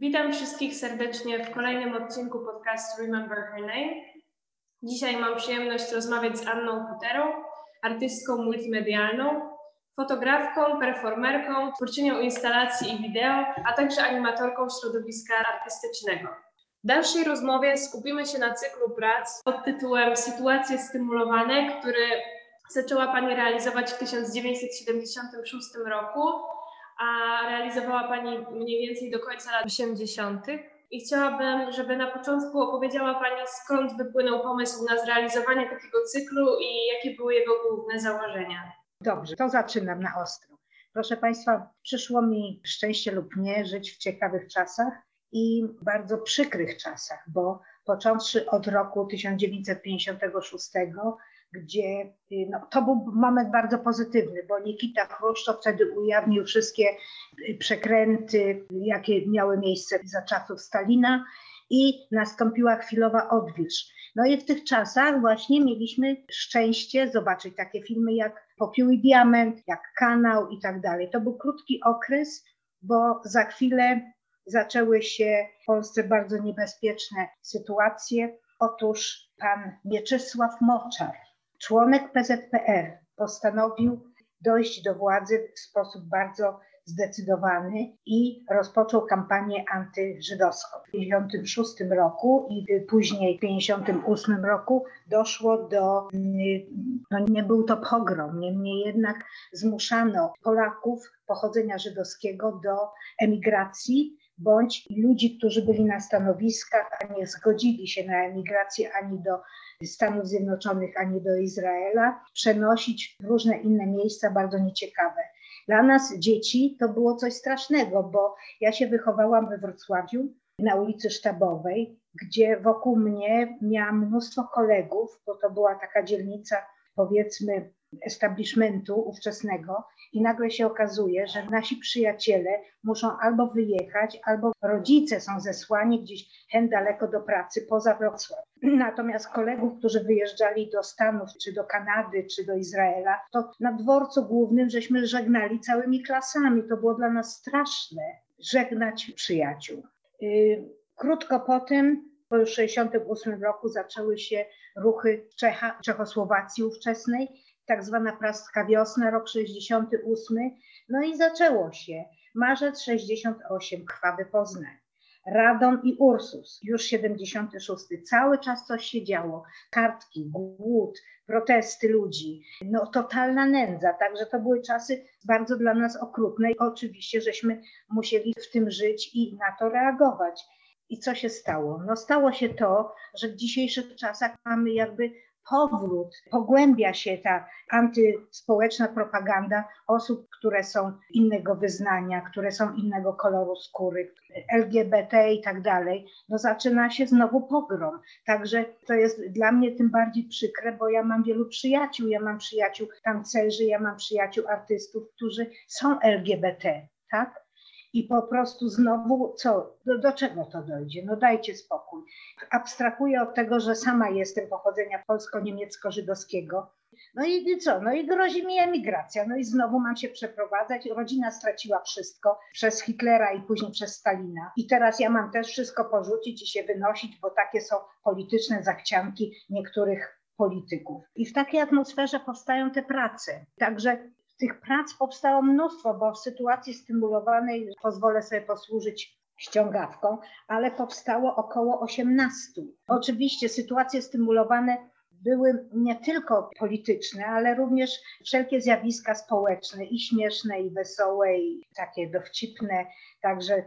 Witam wszystkich serdecznie w kolejnym odcinku podcastu Remember Her Name. Dzisiaj mam przyjemność rozmawiać z Anną Kuterą, artystką multimedialną, fotografką, performerką, twórczynią instalacji i wideo, a także animatorką środowiska artystycznego. W dalszej rozmowie skupimy się na cyklu prac pod tytułem Sytuacje stymulowane, który zaczęła Pani realizować w 1976 roku a realizowała Pani mniej więcej do końca lat 80. I chciałabym, żeby na początku opowiedziała Pani, skąd wypłynął pomysł na zrealizowanie takiego cyklu i jakie były jego główne założenia. Dobrze, to zaczynam na ostro. Proszę Państwa, przyszło mi szczęście lub nie żyć w ciekawych czasach i bardzo przykrych czasach, bo począwszy od roku 1956 gdzie y, no, to był moment bardzo pozytywny, bo Nikita Chruszczow wtedy ujawnił wszystkie y, przekręty, jakie miały miejsce za czasów Stalina i nastąpiła chwilowa odwilż. No i w tych czasach właśnie mieliśmy szczęście zobaczyć takie filmy jak Popiół i Diament, jak Kanał i tak dalej. To był krótki okres, bo za chwilę zaczęły się w Polsce bardzo niebezpieczne sytuacje. Otóż pan Mieczysław Moczar, członek PZPR postanowił dojść do władzy w sposób bardzo zdecydowany i rozpoczął kampanię antyżydowską. W 1956 roku i później w 1958 roku doszło do, no nie był to pogrom, niemniej jednak zmuszano Polaków pochodzenia żydowskiego do emigracji bądź ludzi, którzy byli na stanowiskach, a nie zgodzili się na emigrację ani do Stanów Zjednoczonych, ani do Izraela, przenosić w różne inne miejsca bardzo nieciekawe. Dla nas dzieci to było coś strasznego, bo ja się wychowałam we Wrocławiu na ulicy Sztabowej, gdzie wokół mnie miałam mnóstwo kolegów, bo to była taka dzielnica, powiedzmy, establishmentu ówczesnego i nagle się okazuje, że nasi przyjaciele muszą albo wyjechać, albo rodzice są zesłani gdzieś hen daleko do pracy poza Wrocław. Natomiast kolegów, którzy wyjeżdżali do Stanów, czy do Kanady, czy do Izraela, to na dworcu głównym żeśmy żegnali całymi klasami. To było dla nas straszne żegnać przyjaciół. Y, krótko po tym po już 1968 roku zaczęły się ruchy Czecha, Czechosłowacji ówczesnej tak zwana praska wiosna, rok 68. No i zaczęło się. Marzec 68, Krwawy Poznań. Radom i Ursus, już 76. Cały czas coś się działo. Kartki, głód, protesty ludzi, no totalna nędza. Także to były czasy bardzo dla nas okrutne i oczywiście, żeśmy musieli w tym żyć i na to reagować. I co się stało? No stało się to, że w dzisiejszych czasach mamy jakby powrót, pogłębia się ta antyspołeczna propaganda osób, które są innego wyznania, które są innego koloru skóry, LGBT i tak dalej, no zaczyna się znowu pogrom. Także to jest dla mnie tym bardziej przykre, bo ja mam wielu przyjaciół, ja mam przyjaciół tancerzy, ja mam przyjaciół artystów, którzy są LGBT, tak? I po prostu znowu co, do, do, czego to dojdzie? No dajcie spokój. Abstrahuję od tego, że sama jestem pochodzenia polsko-niemiecko-żydowskiego. No i co? No i grozi mi emigracja. No i znowu mam się przeprowadzać. Rodzina straciła wszystko przez Hitlera i później przez Stalina. I teraz ja mam też wszystko porzucić i się wynosić, bo takie są polityczne zachcianki niektórych polityków. I w takiej atmosferze powstają te prace. Także tych prac powstało mnóstwo, bo w sytuacji stymulowanej pozwolę sobie posłużyć ściągawką, ale powstało około 18. Oczywiście sytuacje stymulowane były nie tylko polityczne, ale również wszelkie zjawiska społeczne i śmieszne, i wesołe, i takie dowcipne. Także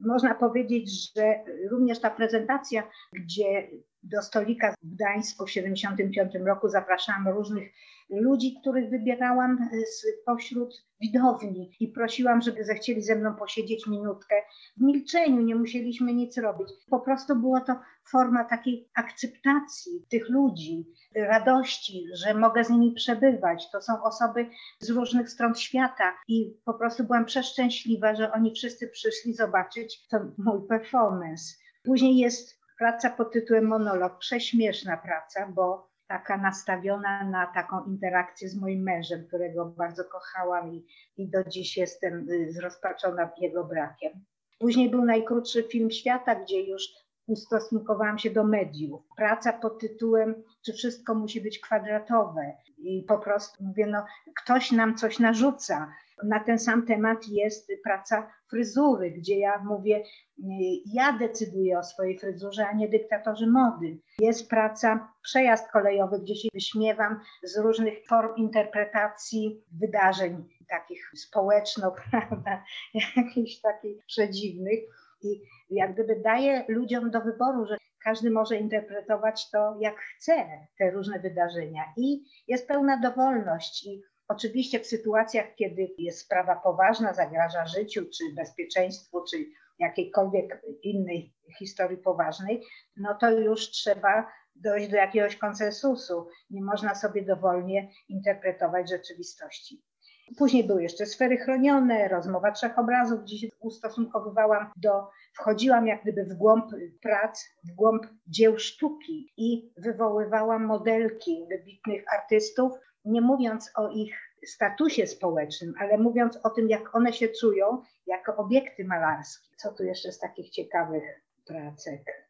można powiedzieć, że również ta prezentacja, gdzie do stolika w Gdańsku w 1975 roku zapraszałam różnych ludzi, których wybierałam spośród widowni i prosiłam, żeby zechcieli ze mną posiedzieć minutkę w milczeniu, nie musieliśmy nic robić. Po prostu była to forma takiej akceptacji tych ludzi, radości, że mogę z nimi przebywać. To są osoby z różnych stron świata i po prostu byłam przeszczęśliwa, że oni wszyscy przyszli zobaczyć to mój performance. Później jest praca pod tytułem Monolog, prześmieszna praca, bo taka nastawiona na taką interakcję z moim mężem, którego bardzo kochałam i, i do dziś jestem y, zrozpaczona jego brakiem. Później był najkrótszy film świata, gdzie już ustosunkowałam się do mediów. Praca pod tytułem Czy wszystko musi być kwadratowe? I po prostu mówię, no ktoś nam coś narzuca. Na ten sam temat jest praca fryzury, gdzie ja mówię, ja decyduję o swojej fryzurze, a nie dyktatorzy mody. Jest praca przejazd kolejowy, gdzie się wyśmiewam z różnych form interpretacji wydarzeń takich społeczno, prawda, jakichś takich przedziwnych. I jak gdyby daje ludziom do wyboru, że każdy może interpretować to jak chce, te różne wydarzenia. I jest pełna dowolność. I oczywiście w sytuacjach, kiedy jest sprawa poważna, zagraża życiu, czy bezpieczeństwu, czy jakiejkolwiek innej historii poważnej, no to już trzeba dojść do jakiegoś konsensusu. Nie można sobie dowolnie interpretować rzeczywistości. Później były jeszcze sfery chronione, rozmowa trzech obrazów, gdzie się ustosunkowywałam do, wchodziłam jak gdyby w głąb prac, w głąb dzieł sztuki i wywoływałam modelki wybitnych artystów, nie mówiąc o ich statusie społecznym, ale mówiąc o tym, jak one się czują jako obiekty malarskie. Co tu jeszcze z takich ciekawych pracek?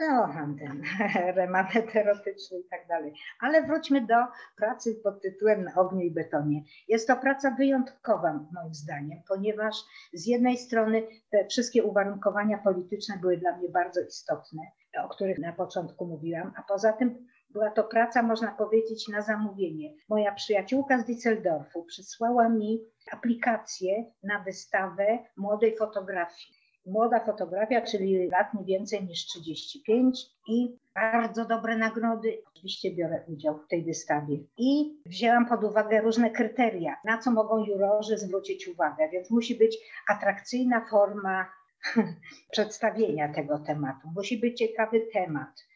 No, ten remanet erotyczny i tak dalej. Ale wróćmy do pracy pod tytułem Na ogniu i betonie. Jest to praca wyjątkowa moim zdaniem, ponieważ z jednej strony te wszystkie uwarunkowania polityczne były dla mnie bardzo istotne, o których na początku mówiłam, a poza tym była to praca, można powiedzieć, na zamówienie. Moja przyjaciółka z Düsseldorfu przysłała mi aplikację na wystawę młodej fotografii młoda fotografia, czyli lat nie więcej niż 35 i bardzo dobre nagrody. Oczywiście biorę udział w tej wystawie. I wzięłam pod uwagę różne kryteria, na co mogą jurorzy zwrócić uwagę, więc musi być atrakcyjna forma przedstawienia tego tematu. Musi być ciekawy temat.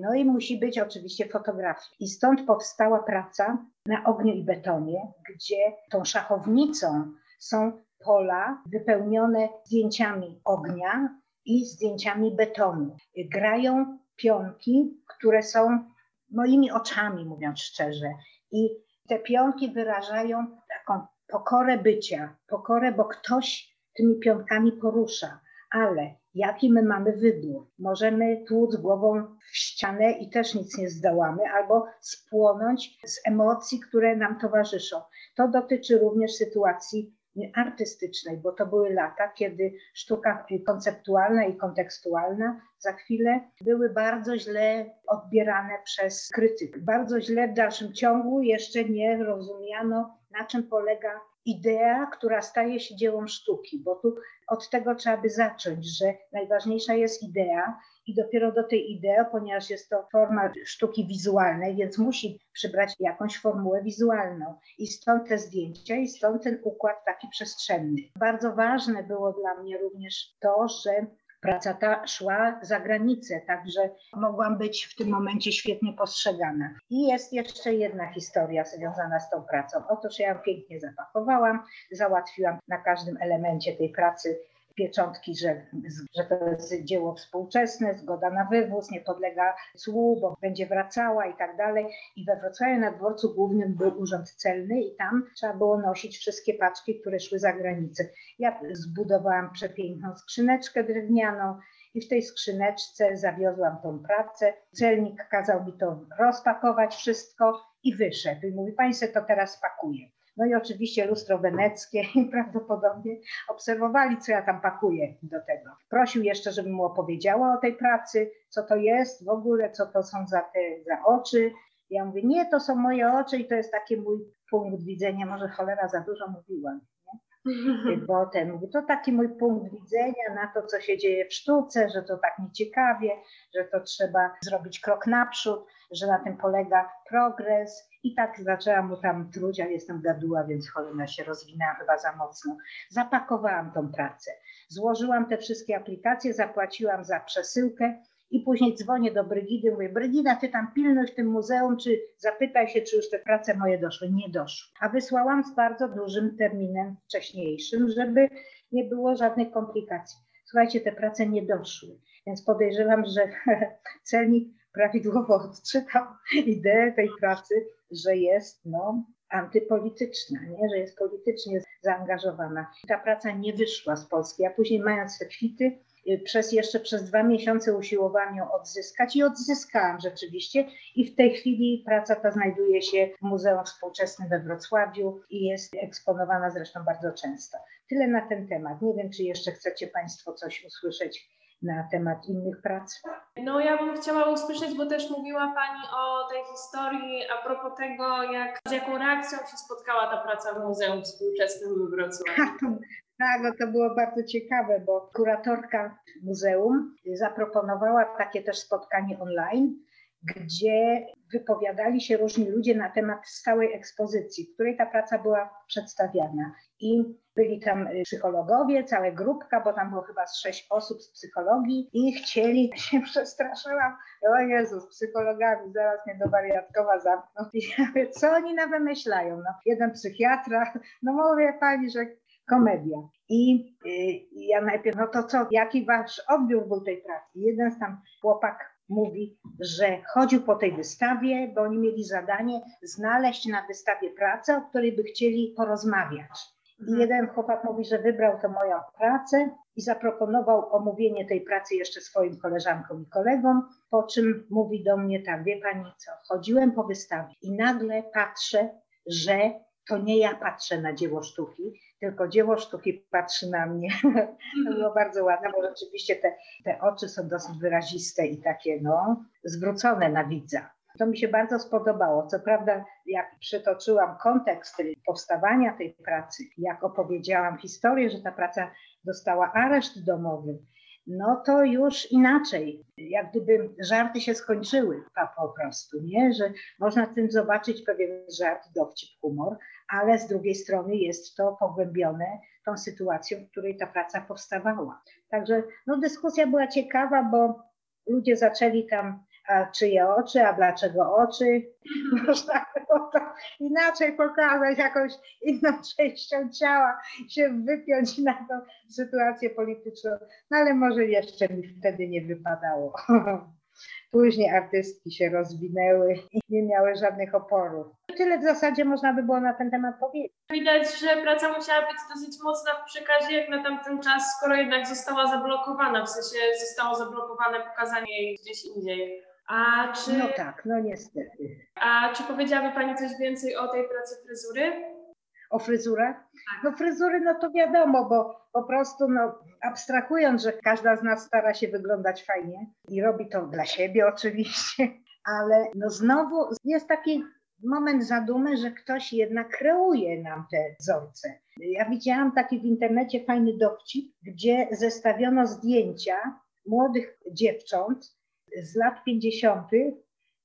No i musi być oczywiście fotografia. I stąd powstała praca na ogniu i betonie, gdzie tą szachownicą są pola wypełnione zdjęciami ognia i zdjęciami betonu. Grają pionki, które są moimi oczami, mówiąc szczerze. I te pionki wyrażają taką pokorę bycia, pokorę, bo ktoś tymi pionkami porusza. Ale jaki my mamy wybór? Możemy tłuc głową w ścianę i też nic nie zdołamy, albo spłonąć z emocji, które nam towarzyszą. To dotyczy również sytuacji artystycznej, bo to były lata, kiedy sztuka konceptualna i kontekstualna za chwilę były bardzo źle odbierane przez krytyków. Bardzo źle w dalszym ciągu jeszcze nie rozumiano, na czym polega idea, która staje się dziełem sztuki, bo tu od tego trzeba by zacząć, że najważniejsza jest idea i dopiero do tej idei, ponieważ jest to forma sztuki wizualnej, więc musi przybrać jakąś formułę wizualną. I stąd te zdjęcia i stąd ten układ taki przestrzenny. Bardzo ważne było dla mnie również to, że praca ta szła za granicę, także mogłam być w tym momencie świetnie postrzegana. I jest jeszcze jedna historia związana z tą pracą. Otóż ja ją pięknie zapakowałam, załatwiłam na każdym elemencie tej pracy pieczątki, że, że to jest dzieło współczesne, zgoda na wywóz, nie podlega cłu, bo będzie wracała i tak dalej. I we Wrocławiu na dworcu głównym był urząd celny i tam trzeba było nosić wszystkie paczki, które szły za granicę. Ja zbudowałam przepiękną skrzyneczkę drewnianą, i w tej skrzyneczce zawiozłam tą pracę. Celnik kazał mi to rozpakować wszystko i wyszedł. I mówi, Państwo to teraz pakuje. No i oczywiście lustro weneckie i prawdopodobnie obserwowali, co ja tam pakuję do tego. Prosił jeszcze, żebym mu opowiedziała o tej pracy, co to jest w ogóle, co to są za te za oczy. Ja mówię, nie, to są moje oczy i to jest taki mój punkt widzenia. Może cholera za dużo mówiłam. Nie? Bo ten mówi, to taki mój punkt widzenia na to, co się dzieje w sztuce, że to tak nieciekawie, że to trzeba zrobić krok naprzód, że na tym polega progres, i tak zaczęłam mu tam truć, a jestem gaduła, więc cholera się rozwinęła chyba za mocno. Zapakowałam tą pracę. Złożyłam te wszystkie aplikacje, zapłaciłam za przesyłkę i później dzwonię do Brygidy, mówię, Brygida, ty tam pilnuj w tym muzeum, czy zapytaj się, czy już te prace moje doszły. Nie doszły. A wysłałam z bardzo dużym terminem wcześniejszym, żeby nie było żadnych komplikacji. Słuchajcie, te prace nie doszły, więc podejrzewam, że celnik prawidłowo odczytał ideę tej pracy, że jest no, antypolityczna, nie? że jest politycznie zaangażowana. Ta praca nie wyszła z Polski, a później mając te kwity, y, przez jeszcze przez dwa miesiące usiłowałam ją odzyskać i odzyskałam rzeczywiście. I w tej chwili praca ta znajduje się w Muzeum Współczesnym we Wrocławiu i jest eksponowana zresztą bardzo często. Tyle na ten temat. Nie wiem, czy jeszcze chcecie Państwo coś usłyszeć na temat innych prac? No ja bym chciała usłyszeć, bo też mówiła Pani o tej historii a propos tego, jak, z jaką reakcją się spotkała ta praca w Muzeum Współczesnym w Wrocławiu. Tak, no to było bardzo ciekawe, bo kuratorka muzeum zaproponowała takie też spotkanie online, gdzie wypowiadali się różni ludzie na temat stałej ekspozycji, w której ta praca była przedstawiana. I byli tam psychologowie, cała grupka, bo tam było chyba z sześć osób z psychologii i chcieli, się przestraszyłam, o Jezus, psychologami, zaraz mnie do wariatkowa zamkną. I ja mówię, co oni na wymyślają? No, jeden psychiatra, no mówię pani, że komedia. I y, ja najpierw, no to co, jaki wasz odbiór był tej pracy? Jeden tam chłopak mówi, że chodził po tej wystawie, bo oni mieli zadanie znaleźć na wystawie pracę, o której by chcieli porozmawiać. I mhm. jeden chłopak mówi, że wybrał to moją pracę i zaproponował omówienie tej pracy jeszcze swoim koleżankom i kolegom, po czym mówi do mnie tak, wie pani co, chodziłem po wystawie i nagle patrzę, że to nie ja patrzę na dzieło sztuki, tylko dzieło sztuki patrzy na mnie. to było bardzo ładne, bo rzeczywiście te, te oczy są dosyć wyraziste i takie no, zwrócone na widza. To mi się bardzo spodobało. Co prawda, jak przytoczyłam kontekst powstawania tej pracy, jak opowiedziałam historię, że ta praca dostała areszt domowy, no to już inaczej. Jak gdyby żarty się skończyły po prostu, nie? Że można w tym zobaczyć pewien żart, dowcip, humor, ale z drugiej strony jest to pogłębione tą sytuacją, w której ta praca powstawała. Także no, dyskusja była ciekawa, bo ludzie zaczęli tam a czyje oczy, a dlaczego oczy. Można było to inaczej pokazać, jakąś inną częścią ciała, się wypiąć na tą sytuację polityczną, no ale może jeszcze mi wtedy nie wypadało. Później artystki się rozwinęły i nie miały żadnych oporów. Tyle w zasadzie można by było na ten temat powiedzieć. Widać, że praca musiała być dosyć mocna w przekazie jak na tamten czas, skoro jednak została zablokowana, w sensie zostało zablokowane pokazanie jej gdzieś indziej. A czy... No tak, no niestety. A czy powiedziałaby Pani coś więcej o tej pracy fryzury? O fryzurach? Tak. No fryzury, no to wiadomo, bo po prostu no, abstrahując, że każda z nas stara się wyglądać fajnie i robi to dla siebie oczywiście, ale no znowu jest taki moment zadumy, że ktoś jednak kreuje nam te wzorce. Ja widziałam taki w internecie fajny dowcip, gdzie zestawiono zdjęcia młodych dziewcząt z lat 50.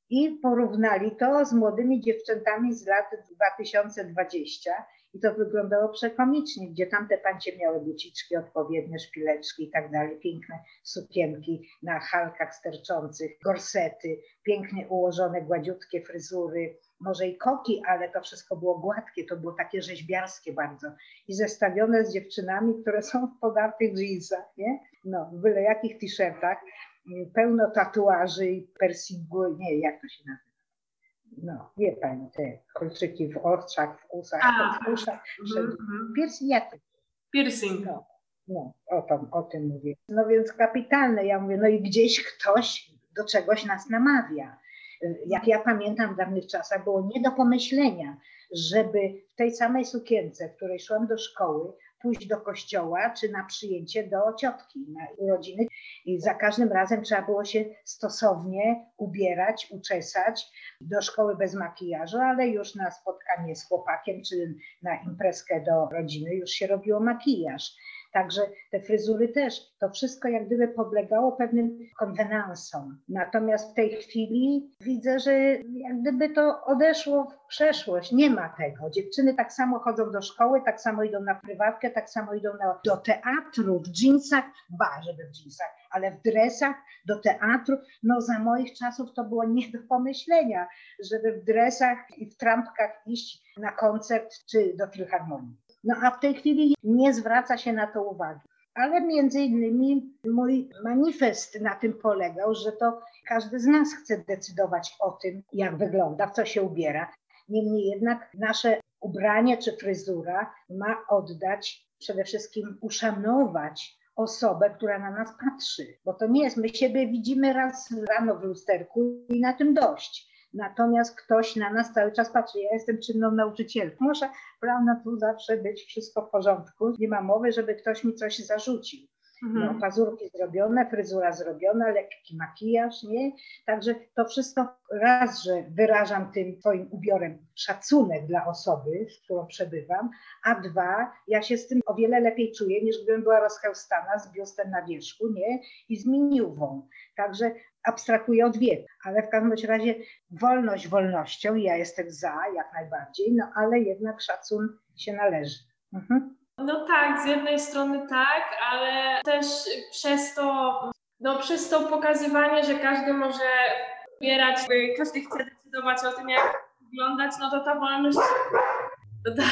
i porównali to z młodymi dziewczętami z lat 2020 i to wyglądało przekomicznie, gdzie tamte pancie miały buciczki odpowiednie, szpileczki i tak dalej, piękne sukienki na halkach sterczących, gorsety, pięknie ułożone, gładziutkie fryzury, może i koki, ale to wszystko było gładkie, to było takie rzeźbiarskie bardzo i zestawione z dziewczynami, które są w podartych jeansach, nie? No, w byle jakich t-shirtach, pełno tatuaży i piercingu, nie, jak to się nazywa? No, wie pani, te kolczyki w oczach, w usach, A, w uszach. Mm, mm. Piercing? Piercing. No, no o, tom, o tym mówię. No więc kapitalne, ja mówię, no i gdzieś ktoś do czegoś nas namawia. Jak ja pamiętam w dawnych czasach, było nie do pomyślenia, żeby w tej samej sukience, w której szłam do szkoły, pójść do kościoła czy na przyjęcie do ciotki na urodziny. I za każdym razem trzeba było się stosownie ubierać, uczesać do szkoły bez makijażu, ale już na spotkanie z chłopakiem czy na imprezkę do rodziny już się robiło makijaż. Także te fryzury też, to wszystko jak gdyby podlegało pewnym konwenansom. Natomiast w tej chwili widzę, że jak gdyby to odeszło w przeszłość. Nie ma tego. Dziewczyny tak samo chodzą do szkoły, tak samo idą na prywatkę, tak samo idą na, do teatru w dżinsach, ba, żeby w dżinsach, ale w dresach do teatru. No za moich czasów to było nie do pomyślenia, żeby w dresach i w trampkach iść na koncert czy do filharmonii. No a w tej chwili nie zwraca się na to uwagi. ale między innymi mój manifest na tym polegał, że to każdy z nas chce decydować o tym, jak wygląda, w co się ubiera. Niemniej jednak nasze ubranie czy fryzura ma oddać, przede wszystkim uszanować osobę, która na nas patrzy, bo to nie jest, my siebie widzimy raz rano w lusterku i na tym dość. Natomiast ktoś na nas cały czas patrzy. Ja jestem czynną nauczycielką. Muszę, prawda, tu zawsze być wszystko w porządku. Nie ma mowy, żeby ktoś mi coś zarzucił. Mhm. No, pazurki zrobione, fryzura zrobiona, lekki makijaż, nie? Także to wszystko raz, że wyrażam tym swoim ubiorem szacunek dla osoby, z którą przebywam, a dwa, ja się z tym o wiele lepiej czuję, niż gdybym była rozchełstana z biustem na wierzchu, nie? I z miniuwą. Także abstrahuję od wieku, ale w każdym razie wolność wolnością, ja jestem za jak najbardziej, no ale jednak szacun się należy. Mhm. No tak, z jednej strony tak, ale też przez to, no przez to pokazywanie, że każdy może wybierać, każdy chce decydować o tym, jak wyglądać, no to ta wolność, ta,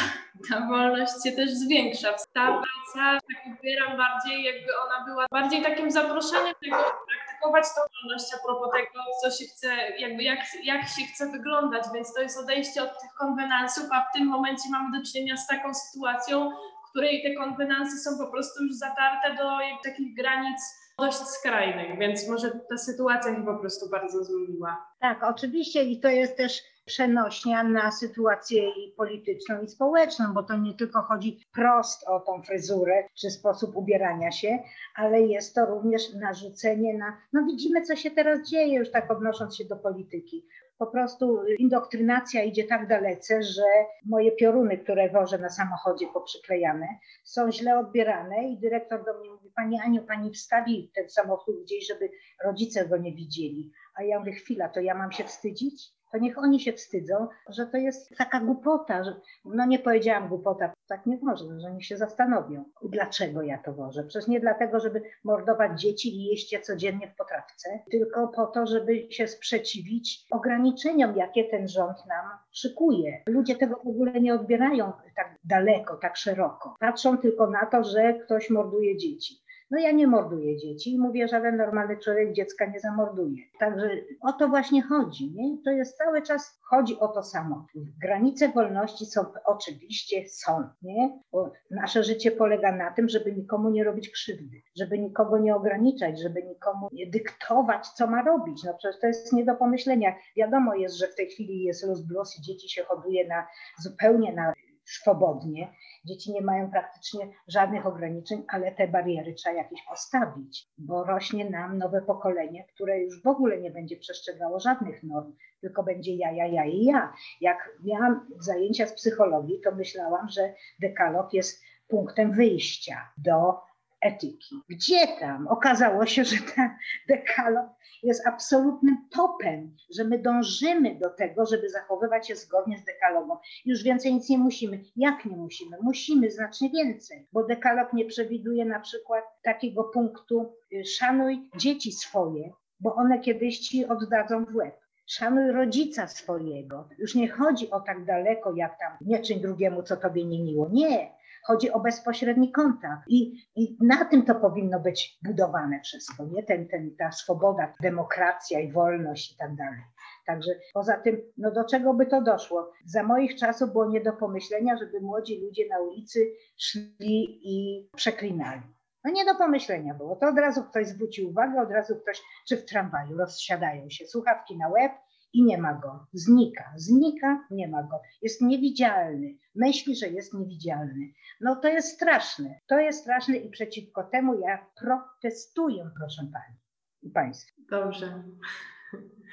ta wolność się też zwiększa. Ta praca tak odbieram bardziej, jakby ona była bardziej takim zaproszeniem tego, żeby praktykować tą wolność a propos tego, co się chce, jakby jak, jak się chce wyglądać, więc to jest odejście od tych konwenansów, a w tym momencie mamy do czynienia z taką sytuacją, w której te konwenansy są po prostu już zatarte do takich granic dość skrajnych, więc może ta sytuacja się po prostu bardzo zmieniła. Tak, oczywiście i to jest też przenośnia na sytuację polityczną i społeczną, bo to nie tylko chodzi prost o tą fryzurę czy sposób ubierania się, ale jest to również narzucenie na, no widzimy co się teraz dzieje, już tak odnosząc się do polityki. Po prostu indoktrynacja idzie tak dalece, że moje pioruny, które wożę na samochodzie poprzyklejane, są źle odbierane i dyrektor do mnie mówi, Pani Aniu, Pani wstawi ten samochód gdzieś, żeby rodzice go nie widzieli. A ja mówię, chwila, to ja mam się wstydzić? To niech oni się wstydzą, że to jest taka głupota, że no nie powiedziałam głupota, tak nie można, że niech się zastanowią, dlaczego ja to wożę. Przecież nie dlatego, żeby mordować dzieci i jeść je codziennie w potrawce, tylko po to, żeby się sprzeciwić ograniczeniom, jakie ten rząd nam szykuje. Ludzie tego w ogóle nie odbierają tak daleko, tak szeroko. Patrzą tylko na to, że ktoś morduje dzieci. No ja nie morduję dzieci i mówię, żaden normalny człowiek dziecka nie zamorduje. Także o to właśnie chodzi, nie? To jest cały czas, chodzi o to samo. Granice wolności są, oczywiście są, nie? Bo nasze życie polega na tym, żeby nikomu nie robić krzywdy, żeby nikogo nie ograniczać, żeby nikomu nie dyktować, co ma robić. No przecież to jest nie do pomyślenia. Wiadomo jest, że w tej chwili jest luz blues i dzieci się hoduje na zupełnie na swobodnie. Dzieci nie mają praktycznie żadnych ograniczeń, ale te bariery trzeba jakieś postawić, bo rośnie nam nowe pokolenie, które już w ogóle nie będzie przestrzegało żadnych norm, tylko będzie ja, ja, ja i ja. Jak miałam zajęcia z psychologii, to myślałam, że dekalog jest punktem wyjścia do etyki. Gdzie tam? Okazało się, że ten dekalog jest absolutnym topem, że my dążymy do tego, żeby zachowywać się zgodnie z dekalogą. Już więcej nic nie musimy. Jak nie musimy? Musimy znacznie więcej, bo dekalog nie przewiduje na przykład takiego punktu y, szanuj dzieci swoje, bo one kiedyś ci oddadzą w łeb. Szanuj rodzica swojego. Już nie chodzi o tak daleko, jak tam nie czyń drugiemu, co tobie nie miło. Nie Chodzi o bezpośredni kontakt i, i na tym to powinno być budowane wszystko, nie? Ten, ten, ta swoboda, demokracja i wolność i tak dalej. Także poza tym, no do czego by to doszło? Za moich czasów było nie do pomyślenia, żeby młodzi ludzie na ulicy szli i przeklinali. No nie do pomyślenia było. To od razu ktoś zwrócił uwagę, od razu ktoś, czy w tramwaju rozsiadają się, słuchawki na łeb i nie ma go. Znika, znika, nie ma go. Jest niewidzialny. Myśli, że jest niewidzialny. No to jest straszne. To jest straszne i przeciwko temu ja protestuję, proszę pani i państwa. Dobrze.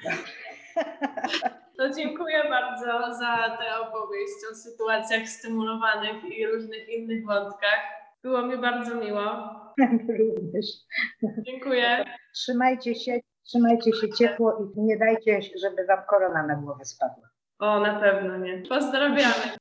To dziękuję bardzo za tę opowieść o sytuacjach stymulowanych i różnych innych wątkach. Było mi bardzo miło. Również. Dziękuję. Trzymajcie się, trzymajcie się ciepło i nie dajcie, żeby wam korona na głowę spadła. O, na pewno nie. Pozdrawiamy.